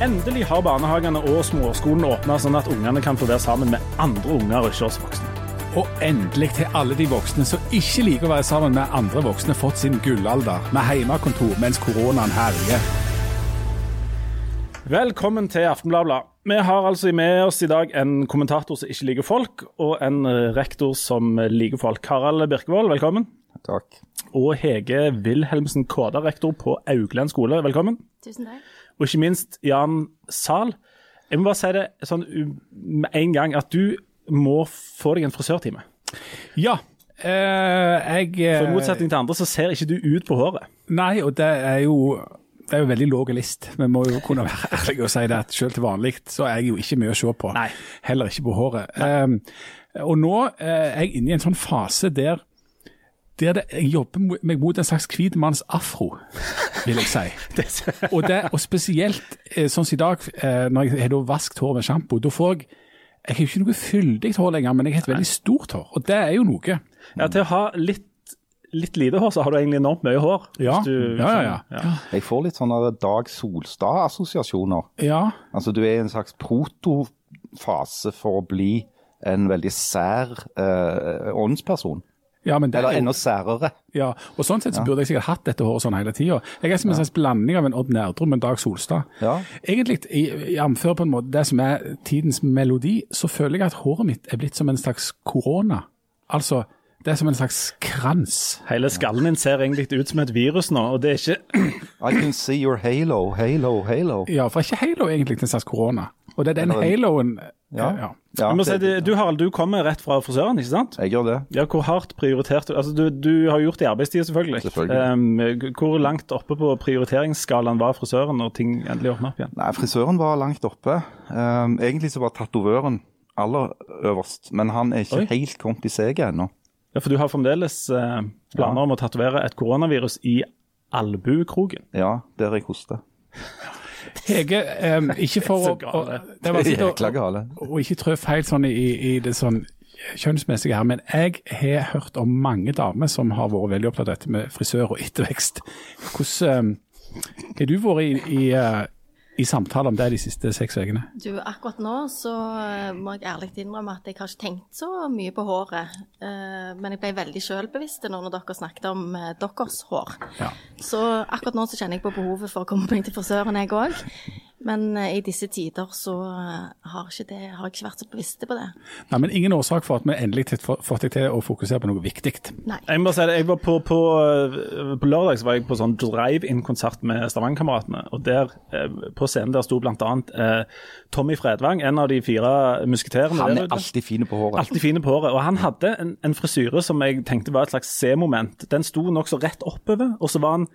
Endelig har barnehagene og småskolen åpna, sånn at ungene kan få være sammen med andre unger og ikke oss voksne. Og endelig til alle de voksne som ikke liker å være sammen med andre voksne, fått sin gullalder med hjemmekontor mens koronaen herjer. Velkommen til Aftenbladet. Vi har altså med oss i dag en kommentator som ikke liker folk, og en rektor som liker folk. Harald Birkevold, velkommen. Takk. Og Hege Wilhelmsen Kåda, rektor på Augland skole, velkommen. Tusen takk. Og ikke minst Jan Zahl. Jeg må bare si det sånn med en gang at du må få deg en frisørtime. Ja, eh, jeg For I eh, motsetning til andre så ser ikke du ut på håret. Nei, og det er jo det er jo veldig lav list. Vi må jo kunne være ærlige og si det at selv til vanlig så er jeg jo ikke mye å se på. Nei. Heller ikke på håret. Um, og nå eh, er jeg inne i en sånn fase der, der det, jeg jobber meg mot en slags hvit manns afro, vil jeg si. og, det, og spesielt eh, sånn som i dag, eh, når jeg har vasket hår med sjampo, da får jeg jeg har ikke noe fyldig hår lenger, men jeg har et veldig stort hår, og det er jo noe. Ja, Til å ha litt, litt lite hår, så har du egentlig enormt mye hår. Ja, Hvis du- ja, ja, ja. Jeg får litt sånne Dag Solstad-assosiasjoner. Ja, Altså Du er i en slags protofase for å bli en veldig sær eh, åndsperson. Ja men det Eller er enda særere. Ja, og sånn sett så burde jeg sikkert hatt dette håret sånn hele tida. Jeg er som en slags blanding av en Odd Nerdrum og en Dag Solstad. Ja. Egentlig, jf. på en måte det som er tidens melodi, så føler jeg at håret mitt er blitt som en slags korona. Altså, det er som en slags krans. Hele skallen din ser egentlig ut som et virus nå, og det er ikke I can see your halo, halo, halo. Ja, for er ikke halo egentlig en slags korona? Og det er den haloen Ja. ja. Ja, Jeg må si, Du Harald, du kommer rett fra frisøren, ikke sant? Jeg gjør det. Ja, Hvor hardt prioriterte altså, du? Du har gjort det i arbeidstida, selvfølgelig. Selvfølgelig. Um, hvor langt oppe på prioriteringsskalaen var frisøren når ting endelig åpna opp igjen? Nei, frisøren var langt oppe. Um, egentlig så var tatovøren aller øverst, men han er ikke Oi. helt kommet i seget ennå. Ja, For du har fremdeles uh, planer om å tatovere et koronavirus i albuekroken? Ja, der jeg hoster. Hege, um, ikke for Så å, gale. å Det er vanskelig å- gale. og ikke trø feil sånn i, i det sånn kjønnsmessige her, men jeg har hørt om mange damer som har vært veldig opptatt av dette med frisør og ettervekst. Hvordan har du vært i, i, eh, i samtale om det de siste seks ukene? Du, akkurat nå så eh, må jeg ærlig innrømme at jeg har ikke tenkt så mye på håret. Eh, Men jeg ble veldig selvbevisst nå når dere snakket om eh, deres hår. Ja. Så akkurat nå så kjenner jeg på behovet for å komme meg til frisøren, jeg òg. Men eh, i disse tider så eh, har, ikke det, har jeg ikke vært så bevisst på det. Nei, men ingen årsak for at vi endelig har fått deg til å fokusere på noe viktig. Nei. Jeg må si det, jeg var på, på, eh, på lørdag så var jeg på sånn drive-in-konsert med Stavangerkameratene. og der På scenen der sto bl.a. Eh, Tommy Fredvang, en av de fire musketerene. Han er alltid fin på håret. Alltid fine på håret. Og han hadde en, en frisyre som jeg tenkte var et slags C-moment. Den sto nokså rett oppover, og så var han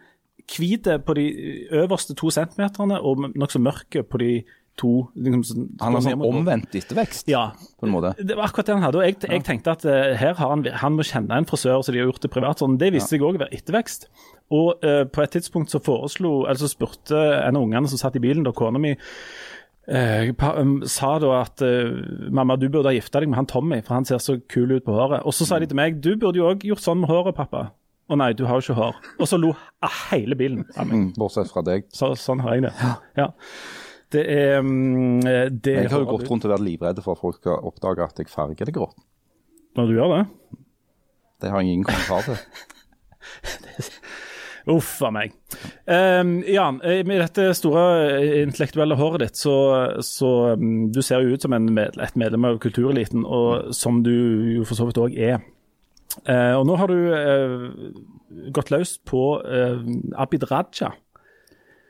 hvit på de øverste to centimeterne og nokså mørke på de to liksom, Han har sånn omvendt ettervekst, Ja, på en måte. det var akkurat det han hadde. og Jeg, jeg tenkte at uh, her har han, han må kjenne en frisør, så de har gjort det privat. sånn. Det viste seg òg å være ettervekst. Og uh, på et tidspunkt så foreslo, eller så spurte en av ungene som satt i bilen, da kona mi eh, um, sa da at eh, mamma, du burde ha gifta deg med han Tommy, for han ser så kul ut på håret. Og så sa de til meg du burde jo òg gjort sånn med håret, pappa. Å nei, du har jo ikke hår. Og så lo hele bilen av meg. Mm, bortsett fra deg. Så, sånn har jeg det. Ja. Det er mm, det Jeg har jo gått rundt og vært livredd for at folk skal oppdage at jeg farger det grått. Når du gjør det? Det har jeg ingen kommentar til. Uff a meg. Um, Jan, eh, med dette store eh, intellektuelle håret ditt, så, så um, du ser jo ut som en med, et medlem av kultureliten, og som du jo for så vidt òg er. Eh, og nå har du eh, gått løs på eh, Abid Raja.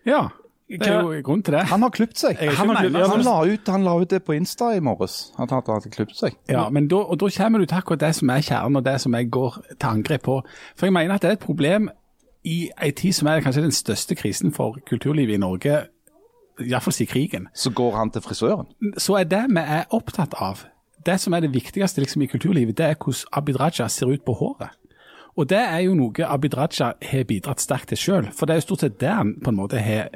Ja, det er jo grunn til det. Han har klipt seg. Han har ja, Han la, ut, han la ut det på Insta i morges, at han hadde klippet seg. Ja, men da, og da kommer du til akkurat det som er kjernen, og det som jeg går til angrep på. For jeg mener at det er et problem i en tid som er kanskje den største krisen for kulturlivet i Norge, iallfall siden krigen. Så går han til frisøren. Så er det vi er opptatt av, det som er det viktigste liksom, i kulturlivet, det er hvordan Abid Raja ser ut på håret. Og det er jo noe Abid Raja har bidratt sterkt til sjøl. For det er jo stort sett det han på en måte har,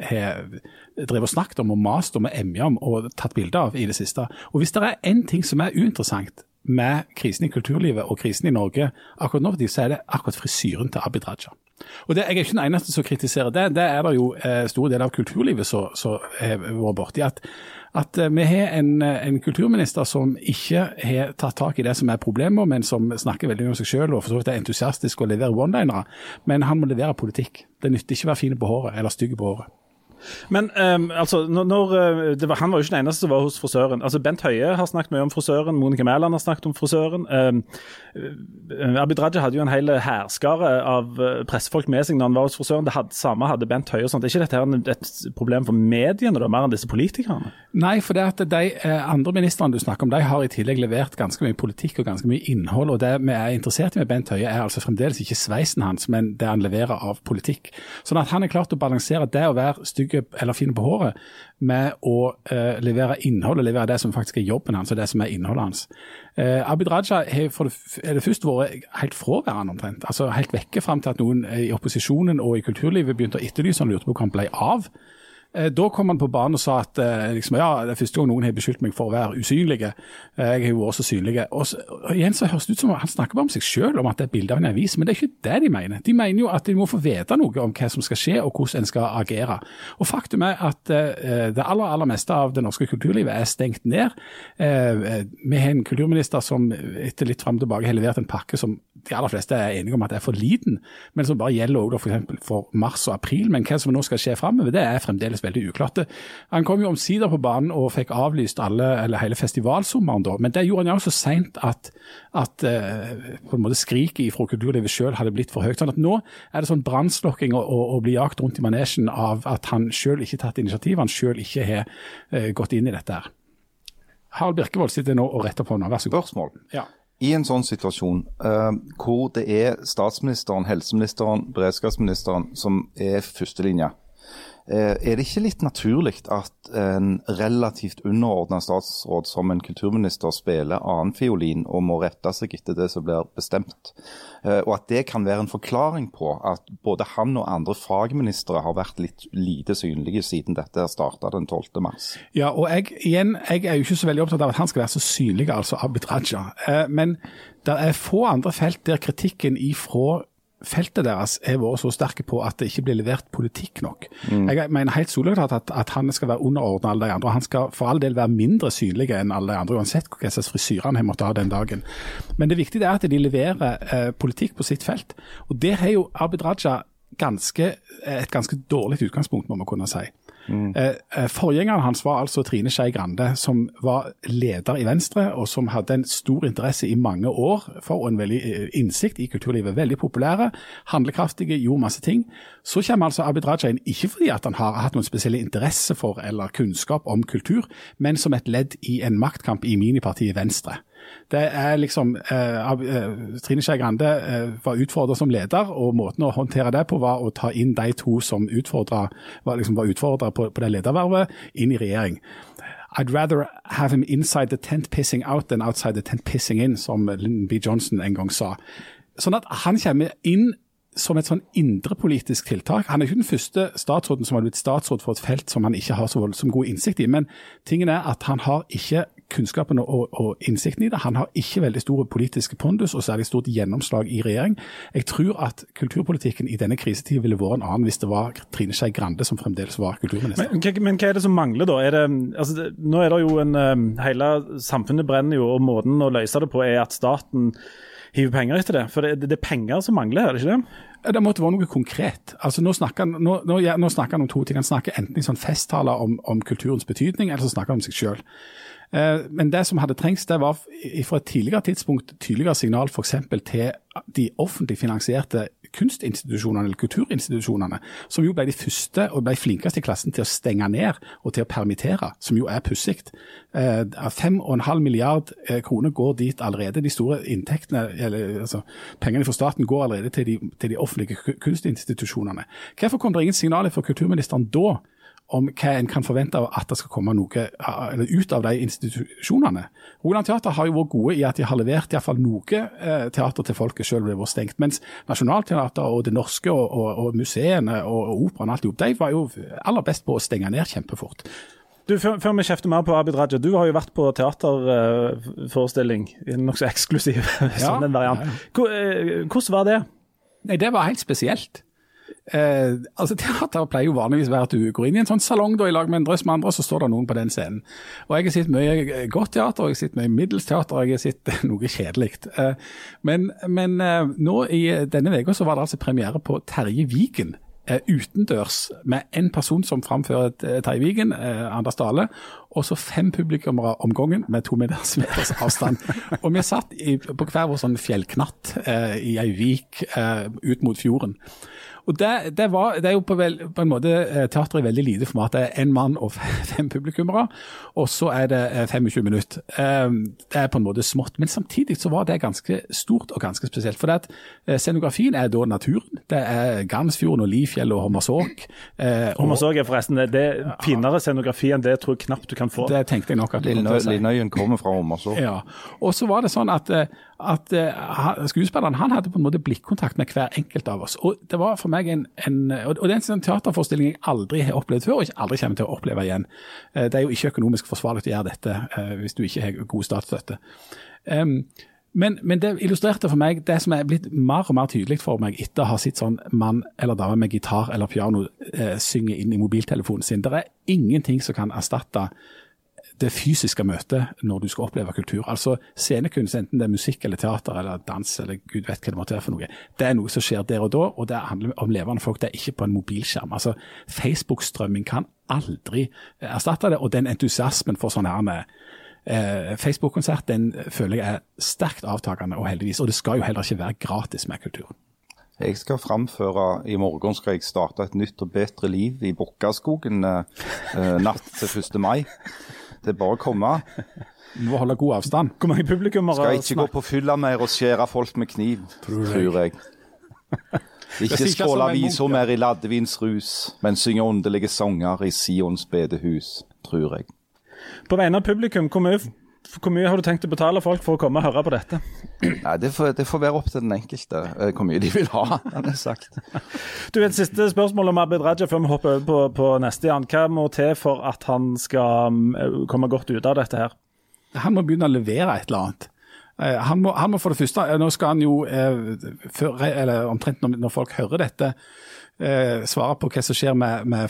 drevet og snakket om og mast om og emja om og tatt bilder av i det siste. Og hvis det er én ting som er uinteressant med krisen i kulturlivet og krisen i Norge akkurat nå, så er det akkurat frisyren til Abid Raja. Og det, Jeg er ikke den eneste som kritiserer det. Det er det jo eh, store deler av kulturlivet som har vært borti. At, at eh, vi har en, en, kulturminister som ikke har tatt tak i det som er problemet, men som snakker veldig mye om seg selv og for så vidt er entusiastisk og leverer one-linere. Men han må levere politikk. Det nytter ikke å være fin på håret eller stygg på håret. Men um, altså, når, eh, var, Han var jo ikke den eneste som var hos frisøren. Altså, Bent Høie har snakket mye om frisøren, Monica Mæland har snakket om frisøren. Um, Abid Raja hadde jo en hel hærskare av pressefolk med seg når han var hos frisøren. Det hadde, samme hadde Bent Høie. og sånt. Er ikke dette her et problem for mediene, da, mer enn disse politikerne? Nei, for det at de andre ministrene du snakker om, de har i tillegg levert ganske mye politikk og ganske mye innhold. og Det vi er interessert i med Bent Høie, er altså fremdeles ikke sveisen hans, men det han leverer av politikk. Sånn at han har klart å balansere det å være stygg stygge eller fine på håret med å uh, levere og levere det som faktisk er jobben hans, og det som er innholdet hans. Uh, Abid Raja har for det, det først vært helt fraværende omtrent. altså Helt vekke fram til at noen i opposisjonen og i kulturlivet begynte å etterlyse han lurte på hva han ble av. Eh, da kom han på banen og sa at eh, liksom, ja, det er første gang noen har beskyldt meg for å være usynlig. Eh, jeg har jo vært så synlig. Og, så, og igjen så høres det ut som Han snakker bare om seg selv, om at det er bilde av en avis, men det er ikke det de mener. De mener jo at de må få vite noe om hva som skal skje og hvordan en skal agere. Og Faktum er at det aller aller meste av det norske kulturlivet er stengt ned. vi har en kulturminister som etter litt fram og tilbake har levert en pakke som de aller fleste er enige om at er for liten, men som bare gjelder også for, for mars og april. Men hva som nå skal skje framover, det er fremdeles veldig uklart. Han kom jo omsider på banen og fikk avlyst alle, eller hele festivalsommeren da, men det gjorde han jo så seint at, at uh, på en måte skriket fra kulturlivet selv hadde blitt for høyt. sånn at Nå er det sånn brannslokking å bli jagt rundt i manesjen av at han selv ikke har tatt initiativ, han selv ikke har uh, gått inn i dette. her. Harald Birkevold sitter nå og retter på hånda. Vær så god. Spørsmål. Ja. I en sånn situasjon uh, hvor det er statsministeren, helseministeren, beredskapsministeren som er førstelinja, er det ikke litt naturlig at en relativt underordna statsråd som en kulturminister spiller annenfiolin og må rette seg etter det som blir bestemt? Uh, og at det kan være en forklaring på at både han og andre fagministre har vært litt lite synlige siden dette starta den 12. mars. Ja, og jeg, igjen, jeg er jo ikke så veldig opptatt av at han skal være så synlig, altså Abid Raja. Uh, men det er få andre felt der kritikken ifra feltet deres har vært så sterke på at det ikke blir levert politikk nok. Mm. Jeg mener helt soleklart at, at, han skal være underordnet alle de andre. og Han skal for all del være mindre synlig enn alle de andre, uansett hva slags frisyre han har måttet ha den dagen. Men det viktige er at de leverer eh, politikk på sitt felt. Og Der har jo Abid Raja ganske, et ganske dårlig utgangspunkt, må man kunne si. Mm. Eh, forgjengeren hans var altså Trine Skei Grande, som var leder i Venstre, og som hadde en stor interesse i mange år for og en veldig eh, innsikt i kulturlivet. Veldig populære, handlekraftige, gjorde masse ting. Så kommer altså Abid Raja inn, ikke fordi at han har hatt noen spesiell interesse for eller kunnskap om kultur, men som et ledd i en maktkamp i minipartiet Venstre. Det er liksom eh, eh, Trine Skei Grande eh, var utfordra som leder, og måten å håndtere det på var å ta inn de to som var, liksom, var utfordra på, på det ledervervet, inn i regjering. I'd rather have him inside the tent pissing out than outside the tent pissing in, som Lyndon B. Johnson en gang sa. Sånn at han kommer inn som et sånn indrepolitisk tiltak. Han er ikke den første statsråden som har blitt statsråd for et felt som han ikke har så voldsomt god innsikt i, men tingen er at han har ikke kunnskapen og, og, innsikten i det. Han har ikke veldig store politiske pondus og særlig stort gjennomslag i regjering. Jeg tror at kulturpolitikken i denne krisetiden ville vært en annen hvis det var Trine Skei Grande som fremdeles var kulturminister. Men, men, hva er det som mangler da? Er det, altså, det, nå er det jo en um, Hele samfunnet brenner jo, og måten å løse det på er at staten hiver penger etter det. For det, det, er penger som mangler, er det ikke det? Det måtte være noe konkret. Altså Nå snakker han, nå, nå, nå snakker han om to ting. Han snakker enten i sånn festtaler om, om kulturens betydning, eller så snakker han om seg selv. Eh, men det som hadde trengs, det var fra et tidligere tidspunkt tydeligere signal f.eks. til de offentlig finansierte kunstinstitusjonene eller kulturinstitusjonene, som jo ble de første og ble flinkeste i klassen til å stenge ned og til å permittere, som jo er pussig. Eh, 5,5 milliard eh, kroner går dit allerede. De store inntektene, eller altså, pengene fra staten går allerede til de, til de offentlige kunstinstitusjonene. Hvorfor kom det ingen signaler fra kulturministeren da? Om hva en kan forvente av at det skal komme noe ut av de institusjonene. Rogaland Teater har jo vært gode i at de har levert iallfall noe eh, teater til folket selv om det var stengt. Mens Nationaltheatret og Det Norske og, og, og museene og, og operaen alt de var jo aller best på å stenge ned kjempefort. Du, før, før, vi kjefter mer på Abid Raja, du har jo vært på teaterforestilling. Uh, Nokså eksklusiv sånn en variant. Ja. Eh, hvordan var det? Nei, Det var helt spesielt. Eh, altså Teater pleier jo vanligvis å være at du går inn i en sånn salong da, i lag med en drøss med andre, og så står det noen på den scenen. Og Jeg har sett mye godt teater, og jeg har sett mye middels teater, og jeg har sett noe kjedelig. Eh, men, men eh, nå i denne uka var det altså premiere på Terje Vigen eh, utendørs med en person som framfører eh, Terje Vigen, eh, Anders Dale, og så fem publikummere om gangen med to meters, meters avstand. og vi satt i, på hver vår sånn fjellknatt eh, i ei vik eh, ut mot fjorden. Og det, det, var, det, er jo på, vel, på en måte teater teateret i veldig lite format. Det er én mann og fem publikummere, og så er det 25 minutter. Det er på en måte smått, men samtidig så var det ganske stort og ganske spesielt. For det at scenografien er da naturen. Det er Gansfjorden og Lifjell og Hommersåk. Hommersåk er forresten det, det finere scenografi enn det jeg tror knapt du kan få. Det tenkte jeg nok at Linnøyen kommer fra Hommersåk. Ja. Og så var det sånn at at uh, skuespilleren han hadde på en måte blikkontakt med hver enkelt av oss. Og det var for meg en, en og det er en sånn teaterforestilling jeg aldri har opplevd før, og ikke aldri kommer til å oppleve igjen. Uh, det er jo ikke økonomisk forsvarlig å gjøre dette uh, hvis du ikke har god statsstøtte. Men, men, det illustrerte for meg det som er blitt mer og mer tydelig for meg etter å ha sett sånn mann eller dame med gitar eller piano synge inn i mobiltelefonen sin. Det er ingenting som kan erstatte det fysiske møtet når du skal oppleve kultur. Altså Scenekunst, enten det er musikk eller teater eller dans eller gud vet hva det måtte være for noe, det er noe som skjer der og da, og det handler om levende folk. Det er ikke på en mobilskjerm. Altså Facebook-strømming kan aldri erstatte det, og den entusiasmen for sånn her eh, Facebook-konsert den føler jeg er sterkt avtakende, og heldigvis. Og det skal jo heller ikke være gratis med kulturen. Jeg skal framføre I morgen skal jeg starte et nytt og bedre liv i Bukkaskogen eh, eh natt til 1. mai. Det er bare å komme. Du må holde god avstand. Hvor mange publikummere Skal ikke gå på fylla mer og skjære folk med kniv, tror jeg. Ikke skråle aviser mer i laddevinsrus, men synge underlige sanger i Sions bedehus, tror jeg. På vegne av publikum, hvor mye hvor mye har du tenkt å betale folk for å komme og høre på dette? Nei, Det får, det får være opp til den enkelte eh, hvor mye de vil ha, han har sagt. Du, Et siste spørsmål om Abid Raja før vi hopper over på, på neste. Jan. Hva må til for at han skal eh, komme godt ut av dette her? Han må begynne å levere et eller annet. Eh, han må, han må for det første, Nå skal han jo, før, eller omtrent når folk hører dette, eh, svare på hva som skjer med, med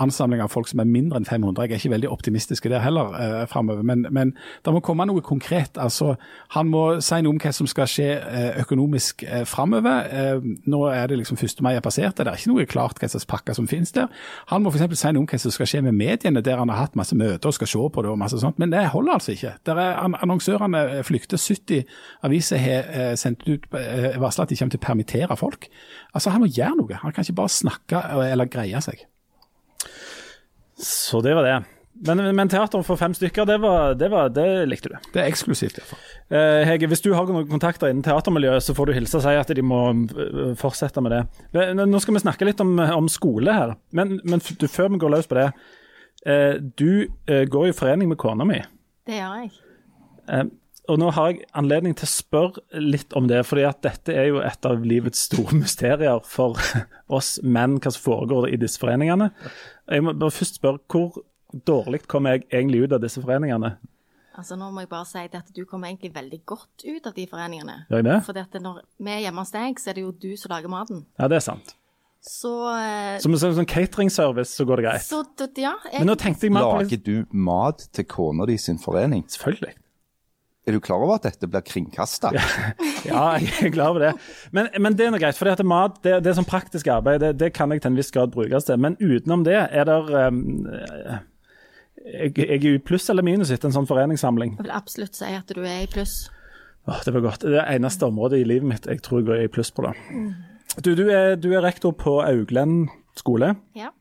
ansamling av folk som er mindre enn 500. Jeg er ikke veldig optimistisk der heller eh, framover, men, men det må komme noe konkret. Altså, han må si noe om hva som skal skje eh, økonomisk eh, framover. Eh, nå er det liksom 1. mai er passert, det er ikke noe klart hva slags pakker som finnes der. Han må f.eks. si noe om hva som skal skje med mediene, der han har hatt masse møter og skal se på det og masse sånt, men det holder altså ikke. Der er Annonsørene flykter. 70 aviser har eh, sendt ut eh, varsla at de kommer til å permittere folk. Altså, Han må gjøre noe. Han kan ikke bare snakke eller greie seg. Så det var det. Men, men teater for fem stykker, det, var, det, var, det likte du? Det er eksklusivt, iallfall. Eh, Hege, hvis du har noen kontakter innen teatermiljøet, så får du hilse og si at de må eh, fortsette med det. Nå skal vi snakke litt om, om skole her, men, men, før vi går løs på det. Eh, du eh, går i forening med kona mi. Det gjør jeg. Og nå har jeg anledning til å spørre litt om det, fordi at dette er jo et av livets store mysterier for oss menn, hva som foregår i disse foreningene. Jeg må bare først spørre, hvor dårlig kommer jeg egentlig ut av disse foreningene? Altså Nå må jeg bare si at du kommer egentlig veldig godt ut av de foreningene. Gjør jeg det? For når vi er hjemme hos deg, så er det jo du som lager maten. Ja, det er sant. Så eh, Som en sånn cateringservice, så går det greit. Så, ja, jeg... Men nå tenkte jeg meg Lager du mat til kona di sin forening? Selvfølgelig. Er du klar over at dette blir kringkasta? ja, jeg er klar over det. Men, men det er noe greit. For det, mat, det, det er sånn praktisk arbeid, det, det, kan jeg til en viss grad brukes til. Men utenom det, er det um, jeg, jeg er i pluss eller minus etter en sånn foreningssamling? Jeg vil absolutt si at du er i pluss. Åh, det var godt. Det er det eneste området i livet mitt jeg tror jeg er i pluss på. det. Mm. Du, du, er, du, er, rektor på Auglend skole. Ja.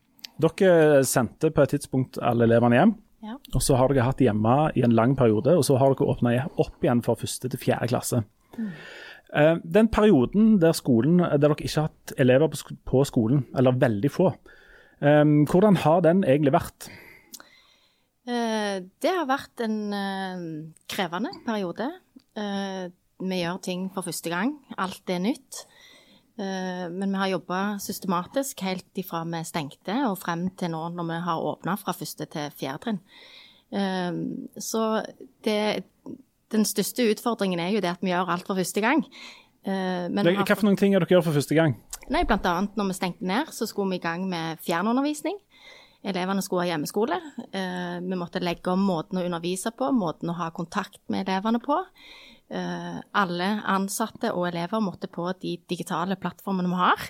Dere sendte på et tidspunkt alle elevene hjem. Ja. Og så har dere hatt hjemme i en lang periode, og så har dere åpna opp igjen for første til fjerde klasse. Mm. Uh, den perioden der, skolen, der dere ikke har hatt elever på, på skolen, eller veldig få, um, hvordan har den egentlig vært? Det har vært en krevende periode. vi gjør ting for første gang. Alt er nytt. Eh, men vi har jobba systematisk helt ifra vi stengte og frem til nå når vi har åpna fra første til fjerde trinn. Eh, så det, den største utfordringen er jo det at vi gjør alt for første gang. Uh, Hva for noen ting er dere gjør for første gang? Nei, Blant annet når vi stengte ned, så skulle vi i gang med fjernundervisning. Elevene skulle ha hjemmeskole. Vi måtte legge om måten å undervise på, måten å ha kontakt med elevene på. Uh, alle ansatte og elever måtte på de digitale plattformene vi har.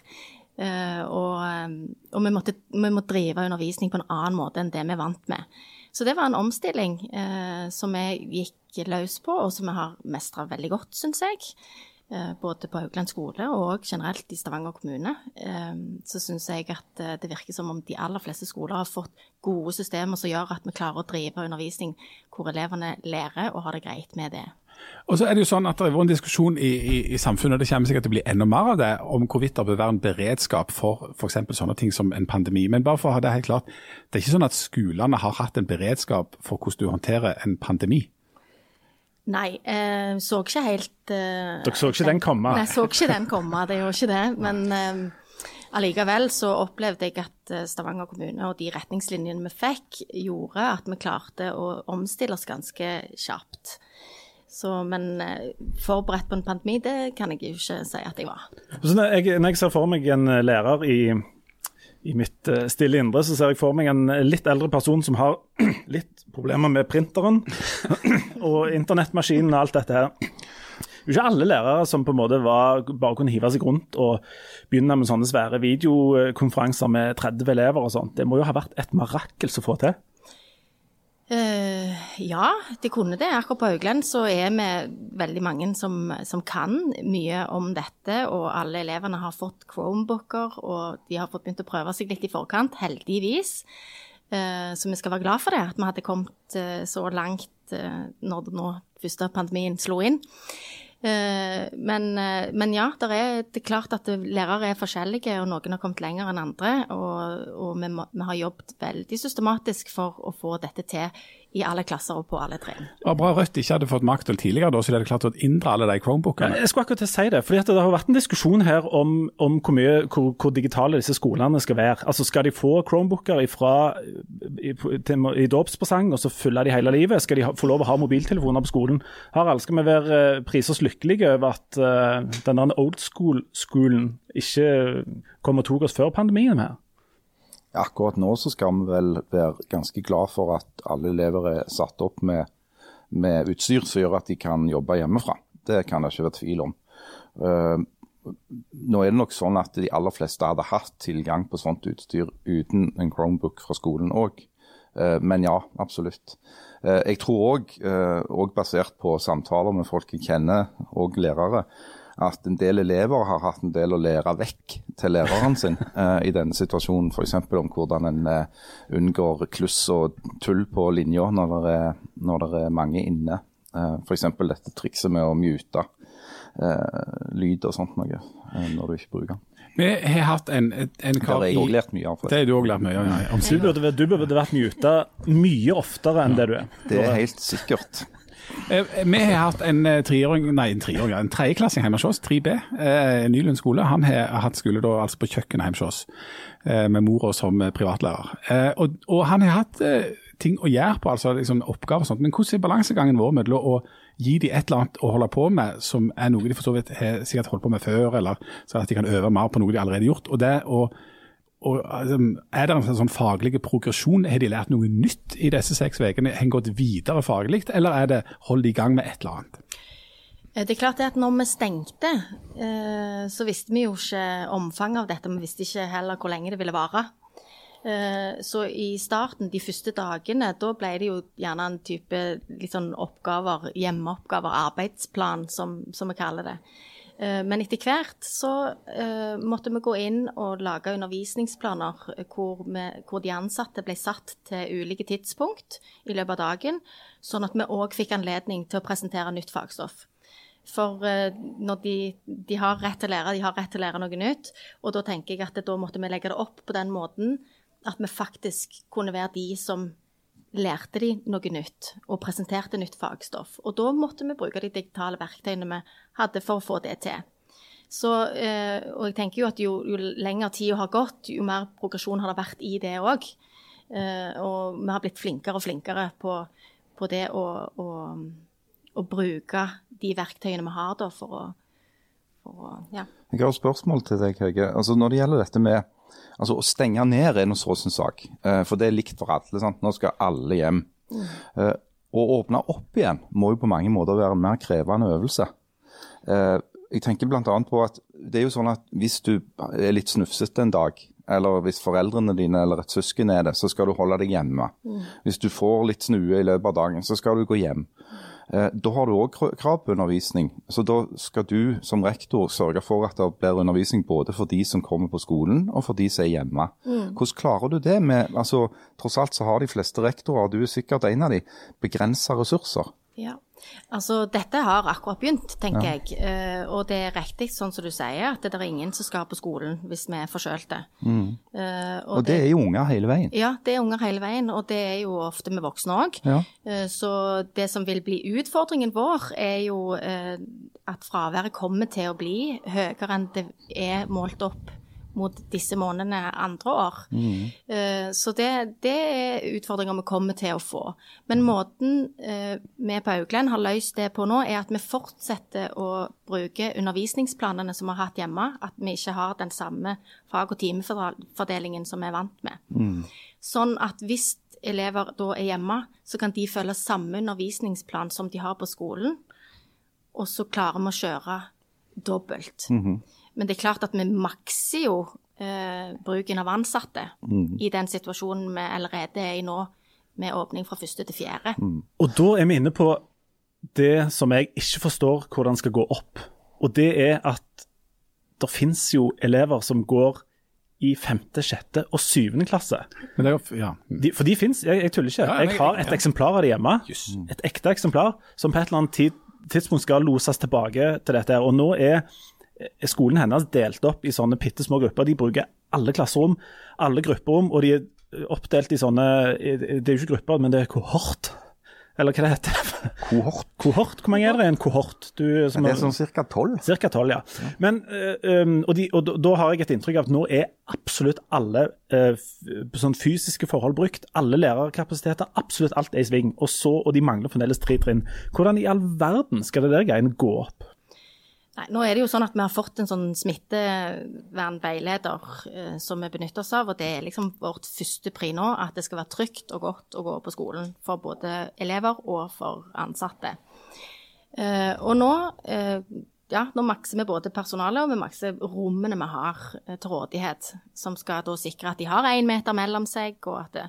og, og vi, måtte, vi må drive undervisning på en annen måte enn det vi er vant med. Så det var en omstilling som vi gikk løs på, og som vi har mestra veldig godt, syns jeg. Eh, både på Haugland skole og generelt i Stavanger kommune, eh, så syns jeg at eh, det virker som om de aller fleste skoler har fått gode systemer som gjør at vi klarer å drive undervisning hvor elevene lærer og har det greit med det. Og så er Det jo sånn at det har vært en diskusjon i, i, i, samfunnet, og det kommer sikkert til å bli enda mer av det, om hvorvidt det bør være en beredskap for f.eks. sånne ting som en pandemi. Men bare for å ha det helt klart, det er ikke sånn at skolene har hatt en beredskap for hvordan du håndterer en pandemi. Nei, eh, så ikke helt eh, Dere så ikke den komme? Nei, så ikke den komme, det gjorde ikke det. Men eh, allikevel så opplevde jeg at eh, Stavanger kommune og de retningslinjene vi fikk, gjorde at vi klarte å omstille oss ganske kjapt. Så, men eh, forberedt på en pandemi, det kan jeg jo ikke si at jeg var. Når jeg, når jeg ser for meg en eh, lærer i i mitt uh, stille indre så ser jeg for meg en litt eldre person som har litt problemer med printeren og internettmaskinen og alt dette her. Er ikke alle lærere som på en måte var, bare kunne hive seg rundt og begynne med sånne svære videokonferanser med 30 elever og sånt. Det må jo ha vært et marakel å få til? Uh, ja, de kunne det. Akkurat på Haugland så er vi veldig mange som, som, kan mye om dette. Og alle elevene har fått Chromebooker, og de har fått begynt å prøve seg litt i forkant, heldigvis. Uh, så vi skal være glad for det, at vi hadde kommet uh, så langt når nå første pandemien slo inn. Men, men, ja, er, det er, klart at lærere er forskjellige, og noen har kommet lenger enn andre. Og, og vi, må, vi, har jobbet veldig systematisk for å få dette til i alle klasser og på alle trinn. Bra Rødt ikke hadde fått makt til tidligere, da, så de hadde klart å inndra alle de Chromebookene. Jeg skulle akkurat til å si det. fordi Det har vært en diskusjon her om, om hvor, mye, hvor, hvor, digitale disse skolene skal være. Altså Skal de få Chromebooker ifra, i, til, i dåpspresang og så fylle de hele livet? Skal de ha, få lov å ha mobiltelefoner på skolen? Harald, skal vi være uh, prisers lykkelige over at uh, denne old school-skolen ikke kom og tok oss før pandemien her? Akkurat nå så skal vi vel være ganske glad for at alle elever er satt opp med, med utstyr som gjør at de kan jobbe hjemmefra. Det kan det ikke være tvil om. Uh, nå er det nok sånn at de aller fleste hadde hatt tilgang på sånt utstyr uten en Chromebook fra skolen òg. Uh, men ja, absolutt. Uh, jeg tror òg basert på samtaler med folk jeg kjenner, og lærere, at en del elever har hatt en del å lære vekk til læreren sin eh, i denne situasjonen. F.eks. om hvordan en eh, unngår kluss og tull på linja når det er, når det er mange inne. Eh, F.eks. dette trikset med å mute eh, lyd og sånt noe eh, når du ikke bruker den. Vi har hatt en, en kar i Det har jeg òg lært mye av. Det har du òg lært mye av, ja. Du burde, du burde vært muta mye oftere enn det du er. Det er helt sikkert. Eh, vi har hatt en eh, treåring, nei en treåring, en tredjeklassing hjemme hos oss, 3B, eh, Nylund skole. Han har hatt skole da, altså på kjøkkenet hjemme hos oss, med mora som privatlærer. Og, og, han har hatt ting å gjøre på, altså liksom oppgaver og sånt. Men hvordan er balansegangen vår mellom å gi dem et eller annet å holde på med, som er noe de for så vidt har sikkert holdt på med før, eller så at de kan øve mer på noe de allerede har gjort. og det å og, altså, er det en sånn faglig progresjon? Har de lært noe nytt i disse seks ukene? Har en gått videre faglig, eller er det hold i gang med et eller annet? Eh, det er klart at når vi stengte, eh, så visste vi jo ikke omfanget av dette. Vi visste ikke heller hvor lenge det ville vare. Eh, så i starten, de første dagene, da ble det jo gjerne en type sånn oppgaver, hjemmeoppgaver, arbeidsplan, som, som vi kaller det. Eh, men etter hvert så uh, måtte vi gå inn og lage undervisningsplaner hvor, vi, hvor, de ansatte ble satt til ulike tidspunkt i løpet av dagen, sånn at vi òg fikk anledning til å presentere nytt fagstoff. For uh, når de, de, har rett til å lære, de har rett til å lære noe nytt. Og da tenker jeg at da måtte vi legge det opp på den måten at vi faktisk kunne være de som lærte de noe nytt og presenterte nytt fagstoff. Og da måtte vi bruke de digitale verktøyene vi hadde for å få det til. Så, eh, og jeg tenker jo at jo, jo lenger tida har gått, jo mer progresjon har det vært i det òg. Eh, og vi har blitt flinkere og flinkere på, på det å, å, å, bruke de verktøyene vi har da, for å, for ja. Jeg har et spørsmål til deg, Hege. Altså, når det gjelder dette med altså, å stenge ned er noe sånn sak. Eh, for det er likt for alle. Sant? Nå skal alle hjem. Mm. Eh, å åpne opp igjen må jo på mange måter være en mer krevende øvelse. Eh, jeg tenker bl.a. på at det er jo sånn at hvis du er litt snufsete en dag, eller hvis foreldrene dine eller et søsken er det, så skal du holde deg hjemme. Mm. Hvis du får litt snue i løpet av dagen, så skal du gå hjem. Eh, da har du òg krav på undervisning. Så da skal du som rektor sørge for at det blir undervisning både for de som kommer på skolen og for de som er hjemme. Mm. Hvordan klarer du det med altså, Tross alt så har de fleste rektorer, og du er sikkert en av de, begrensa ressurser. Ja. Altså, Dette har akkurat begynt, tenker ja. jeg. Uh, og det er riktig, sånn som du sier, at det er ingen som skal på skolen hvis vi er forkjølte. Mm. Uh, og, og det, det, er jo unger hele veien? Ja, det er unger hele veien. Og det er jo ofte med voksne òg. Ja. Uh, så det som vil bli utfordringen vår, er jo at fraværet kommer til å bli høyere enn det er målt opp mot disse månedene andre år. Mm. Uh, så det, det, er utfordringer vi kommer til å få. Men måten uh, vi på Augland har løst det på nå, er at vi fortsetter å bruke undervisningsplanene som vi har hatt hjemme. At vi ikke har den samme fag- og timefordelingen som vi er vant med. Mm. Sånn at hvis elever da er hjemme, så kan de følge samme undervisningsplan som de har på skolen. Og så klarer vi å kjøre dobbelt. Mm -hmm. Men det er klart at vi makser jo eh, bruken av ansatte mm. i den situasjonen vi allerede er i nå, med åpning fra første til fjerde. Mm. Og da er vi inne på det som jeg ikke forstår hvordan skal gå opp. Og det er at det finnes jo elever som går i femte, sjette og syvende klasse. Er, ja. de, for de fins, jeg, jeg, tuller ikke. Jeg har et eksemplar av det hjemme. Et ekte eksemplar som på et eller annet tid, tidspunkt skal loses tilbake til dette. Og nå er skolen hennes delt opp i sånne bitte små grupper. De bruker alle klasserom, alle grupperom, og de er oppdelt i sånne Det er jo ikke grupper, men det er kohort. Eller hva det heter Kohort. kohort. Hvor mange er det i en kohort? Du, det er sånn ca. tolv. Ca. tolv, ja. Men, um, og, de, og, da har jeg et inntrykk av at nå er absolutt alle uh, sånn fysiske forhold brukt. Alle lærerkapasiteter, absolutt alt er i sving. Og, så, og de mangler fremdeles tre trinn. Hvordan i all verden skal det der greiene gå opp? Nei, nå er det jo sånn at Vi har fått en sånn smittevernveileder eh, som vi benytter oss av. og Det er liksom vårt første pri nå, at det skal være trygt og godt å gå på skolen for både elever og for ansatte. Eh, og nå, eh, ja, nå makser vi både personalet og vi makser rommene vi har eh, til rådighet. Som skal da sikre at de har én meter mellom seg, og at det,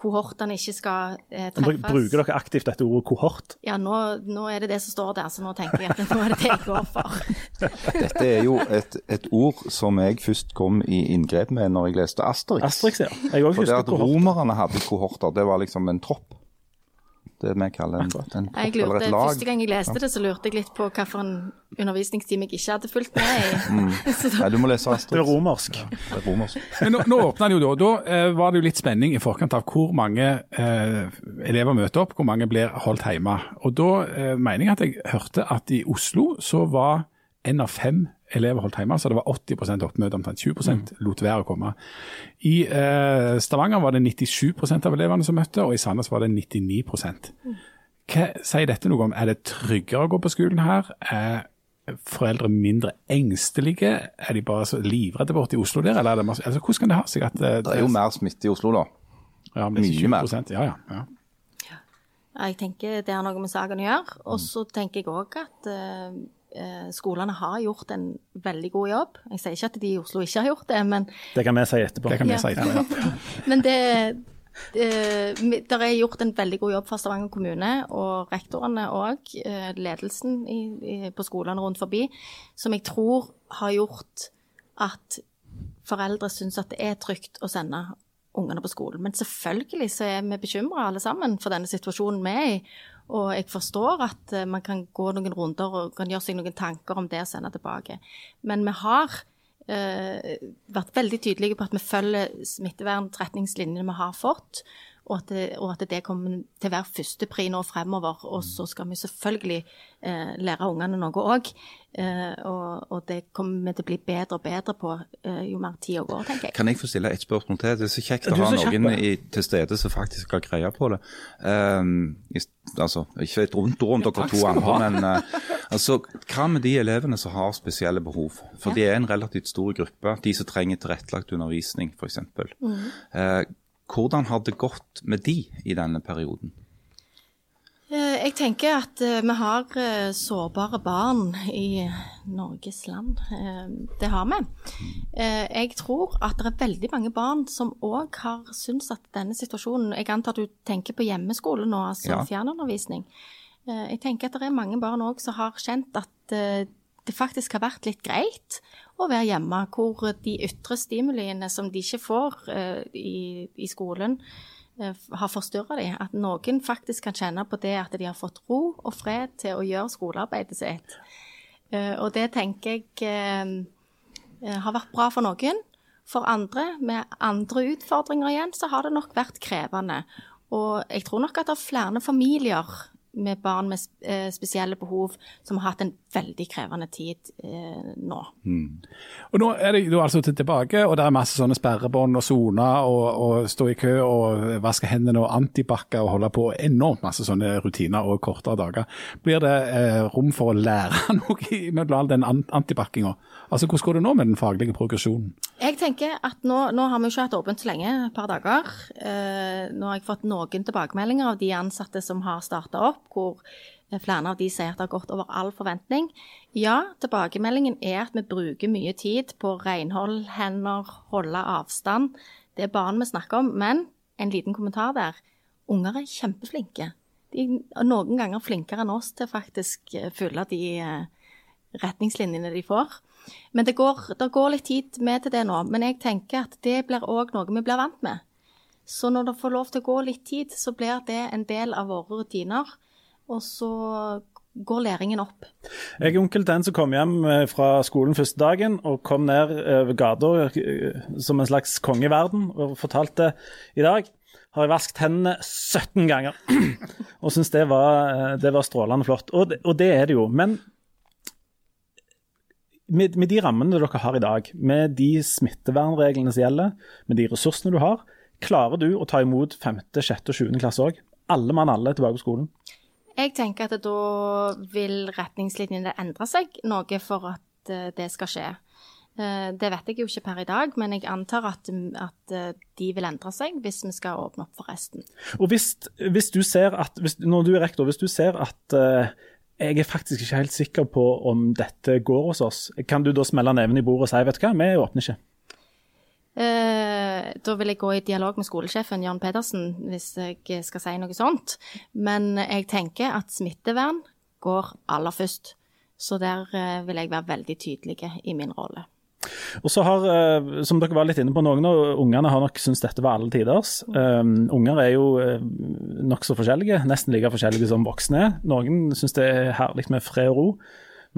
kohortene ikke skal eh, treffes. Bruker dere aktivt dette ordet kohort? Ja, nå, nå, er det det som står der, så nå tenker jeg at nå er det det jeg går for. dette er jo et, et, ord som jeg først kom i inngrep med når jeg leste Asterix. Asterix, ja. Jeg også For det at romerne hadde kohorter, det var liksom en tropp det vi kaller en, en jeg lurte, et lag. Første gang jeg leste det, så lurte jeg litt på hvilken undervisningstime jeg ikke hadde fulgt med i. Mm. Nei, du må lese Astrid. Det er romersk. Ja, det er romersk. Men nå, nå åpna det jo da. Da eh, var det jo litt spenning i forkant av hvor mange eh, elever møter opp, hvor mange blir holdt hjemme. Og da eh, mener jeg at jeg hørte at i Oslo så var en av fem elever holdt hjemme, så det var 80% oppmøte, omtrent 20 mm. lot være å komme. I eh, Stavanger var det 97% av elevene som møtte, og i Sandnes var det 99% Hva sier dette noe om? Er det tryggere å gå på skolen her? Er foreldre mindre engstelige? Er de bare så livredde borte i Oslo der, eller er det masse, altså, hvordan kan det ha seg at Det, Det er jo mer smitte i Oslo, da. Ja, Mye mer. Ja, ja, ja. Jeg tenker det har noe med saken å gjøre. Og så tenker jeg òg at uh, Eh, skolene har gjort en veldig god jobb. Jeg sier ikke at de i Oslo ikke har gjort det, men Det kan vi si etterpå. Det kan vi ja. si etterpå, ja. men det, det, det er gjort en veldig god jobb fra Stavanger kommune og rektorene og eh, ledelsen i, i, på skolene rundt forbi, som jeg tror har gjort at foreldre syns at det er trygt å sende ungene på skolen. Men selvfølgelig så er vi bekymra alle sammen for denne situasjonen vi er i. Og jeg forstår at eh, man kan gå noen runder og kan gjøre seg noen tanker om det og sende tilbake. Men vi har eh, vært veldig tydelige på at vi følger smittevernretningslinjene vi har fått. Og at, det, og at det kommer til å være førstepri nå fremover. Og så skal vi selvfølgelig eh, lære ungene noe òg. Eh, og, og, det kommer vi til å bli bedre og bedre på eh, jo mer tida går, tenker jeg. Kan jeg få stille et spørsmål til? Det er så kjekt å ha noen i, til stede som faktisk har greie på det. Um, i, altså, ikke et rundt ord om dere to andre, men uh, altså, hva med de elevene som har spesielle behov? For ja. de er en relativt stor gruppe. De som trenger tilrettelagt undervisning, f.eks. Mm. Uh, hvordan har det gått med de i denne perioden? Eh, jeg tenker at eh, vi har eh, sårbare barn i Norges land. Det har vi. Jeg tror at det er veldig mange barn som òg har syntes at denne situasjonen Jeg antar at du tenker på hjemmeskole nå, altså ja. fjernundervisning. Jeg tenker at det er mange barn òg som har kjent at det faktisk har vært litt greit å være hjemme, hvor de ytre stimuliene som de ikke får i, i skolen, Eh, har forstyrra dem. At noen faktisk kan kjenne på det at de har fått ro og fred til å gjøre skolearbeidet sitt. Eh, og det tenker jeg eh, har vært bra for noen. For andre, med andre utfordringer igjen, så har det nok vært krevende. Og jeg tror nok at det er flere familier med barn med eh, spesielle behov som har hatt en veldig krevende tid eh, nå. Mm. Og Nå er det altså tilbake, og det er masse sånne sperrebånd og soner og, og, stå i kø og vaske hendene og antibac og holde på. Enormt masse sånne rutiner og kortere dager. Blir det eh, rom for å lære noe mellom all den antibackinga? Altså, Hvordan går det nå med den faglige progresjonen? Jeg tenker at Nå, nå har vi ikke hatt åpent så lenge, et par dager. Eh, nå har jeg fått noen tilbakemeldinger av de ansatte som har starta opp, hvor flere av de sier at det har gått over all forventning. Ja, tilbakemeldingen er at vi bruker mye tid på renhold, hender, holde avstand. Det er barn vi snakker om. Men en liten kommentar der. Unger er kjempeflinke. De er noen ganger flinkere enn oss til faktisk følge de eh, retningslinjene de får. Men det går, det går, litt tid med til det nå. Men jeg tenker at det blir òg noe vi blir vant med. Så når det får lov til å gå litt tid, så blir det en del av våre rutiner. Og så går læringen opp. Jeg er onkel den som kom hjem eh, fra skolen første dagen og kom ned over gata eh, som en slags konge i verden og fortalte i dag har jeg vasket hendene 17 ganger. og syns det, eh, det, var strålende flott. Og det, og det er det jo. Men med, med, de rammene dere har i dag, med de smittevernreglene som gjelder, med de ressursene du har, klarer du å ta imot 5., 6. og 7. klasse òg? Alle mann alle tilbake på skolen? Jeg tenker at da vil retningslinjene endre seg noe for at eh, det skal skje. Eh, det vet jeg jo ikke per i dag, men jeg antar at, at eh, de vil endre seg hvis vi skal åpne opp for resten. Og hvis, hvis du ser at, hvis, Når du er rektor, hvis du ser at jeg er faktisk ikke helt sikker på om dette går hos oss. Kan du da smelle neven i bordet og si vet du hva, vi åpner ikke? Eh, da vil jeg gå i dialog med skolesjefen Jan Pedersen hvis jeg skal si noe sånt. Men jeg tenker at smittevern går aller først. Så der eh, vil jeg være veldig tydelig i min rolle. Og så har, eh, som dere var litt inne på, Noen av ungene har nok syntes dette var alle tiders. Um, unger er jo uh, nokså forskjellige, nesten like forskjellige som voksne er. Noen syns det er herlig med fred og ro,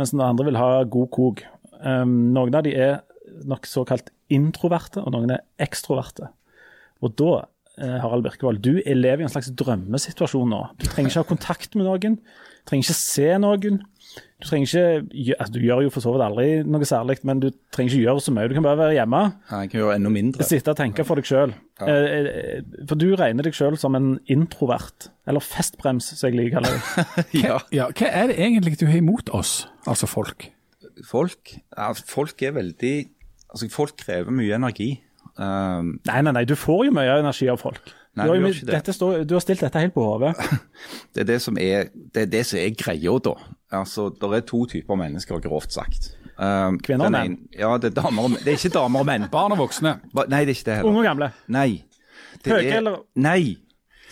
mens noen andre vil ha god kok. Um, noen av de er nok såkalt introverte, og noen er ekstroverte. Og da, Harald Birkevold, du lever i en slags drømmesituasjon nå. Du trenger ikke ha kontakt med noen, trenger ikke se noen. Du trenger ikke altså, Du gjør jo for så vidt aldri noe særlig, men du trenger ikke gjøre så mye. Du kan bare være hjemme. Ja, jeg kan gjøre enda mindre. Sitte og tenke for deg sjøl. Ja. Eh, eh, for du regner deg sjøl som en introvert. Eller festbrems, som jeg liker å kalle det. ja. ja. Hva er det egentlig du har imot oss, altså folk? Folk? Ja, folk er veldig Altså, folk krever mye energi. Um, nei, nei, nei. Du får jo mye energi av folk. Nei, du, har, det. står, du, har, stilt dette helt på hodet. det er det som er, det er, det som er greia, da. Altså, Det er to typer mennesker, grovt sagt. Um, Kvinner og menn? Ja, det er, damer, det er ikke damer og menn. Barn og voksne? Ba, nei, det er ikke det heller. Unge og gamle? Nei. Høye eller Nei.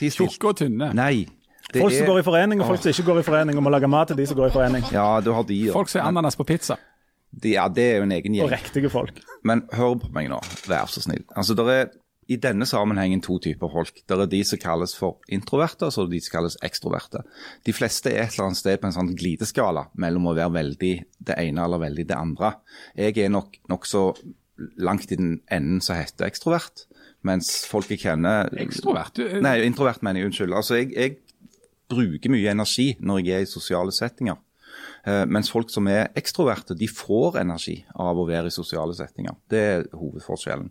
Tjukke og tynne? Nei. Det folk som går i forening, og folk som ikke går i forening, og må lage mat til de som går i forening. Ja, du har de, ja. Folk som er ananas på pizza. De, ja, det er jo en egen gjeng. Og riktige folk. Men hør på meg nå, vær så snill. Altså, det er i denne sammenhengen to typer folk. Det er de som kalles for introverte, og så er det de som kalles ekstroverte. De fleste er et eller annet sted på en sånn glideskala mellom å være veldig det ene eller veldig det andre. Jeg er nok nokså langt i den enden som heter ekstrovert, Mens folk jeg kjenner Ekstrovert? Nei, introvert mener jeg. Unnskyld. Altså, jeg, jeg bruker mye energi når jeg er i sosiale settinger. Eh, mens folk som er ekstroverte, de får energi av å være i sosiale settinger. Det er hovedforskjellen.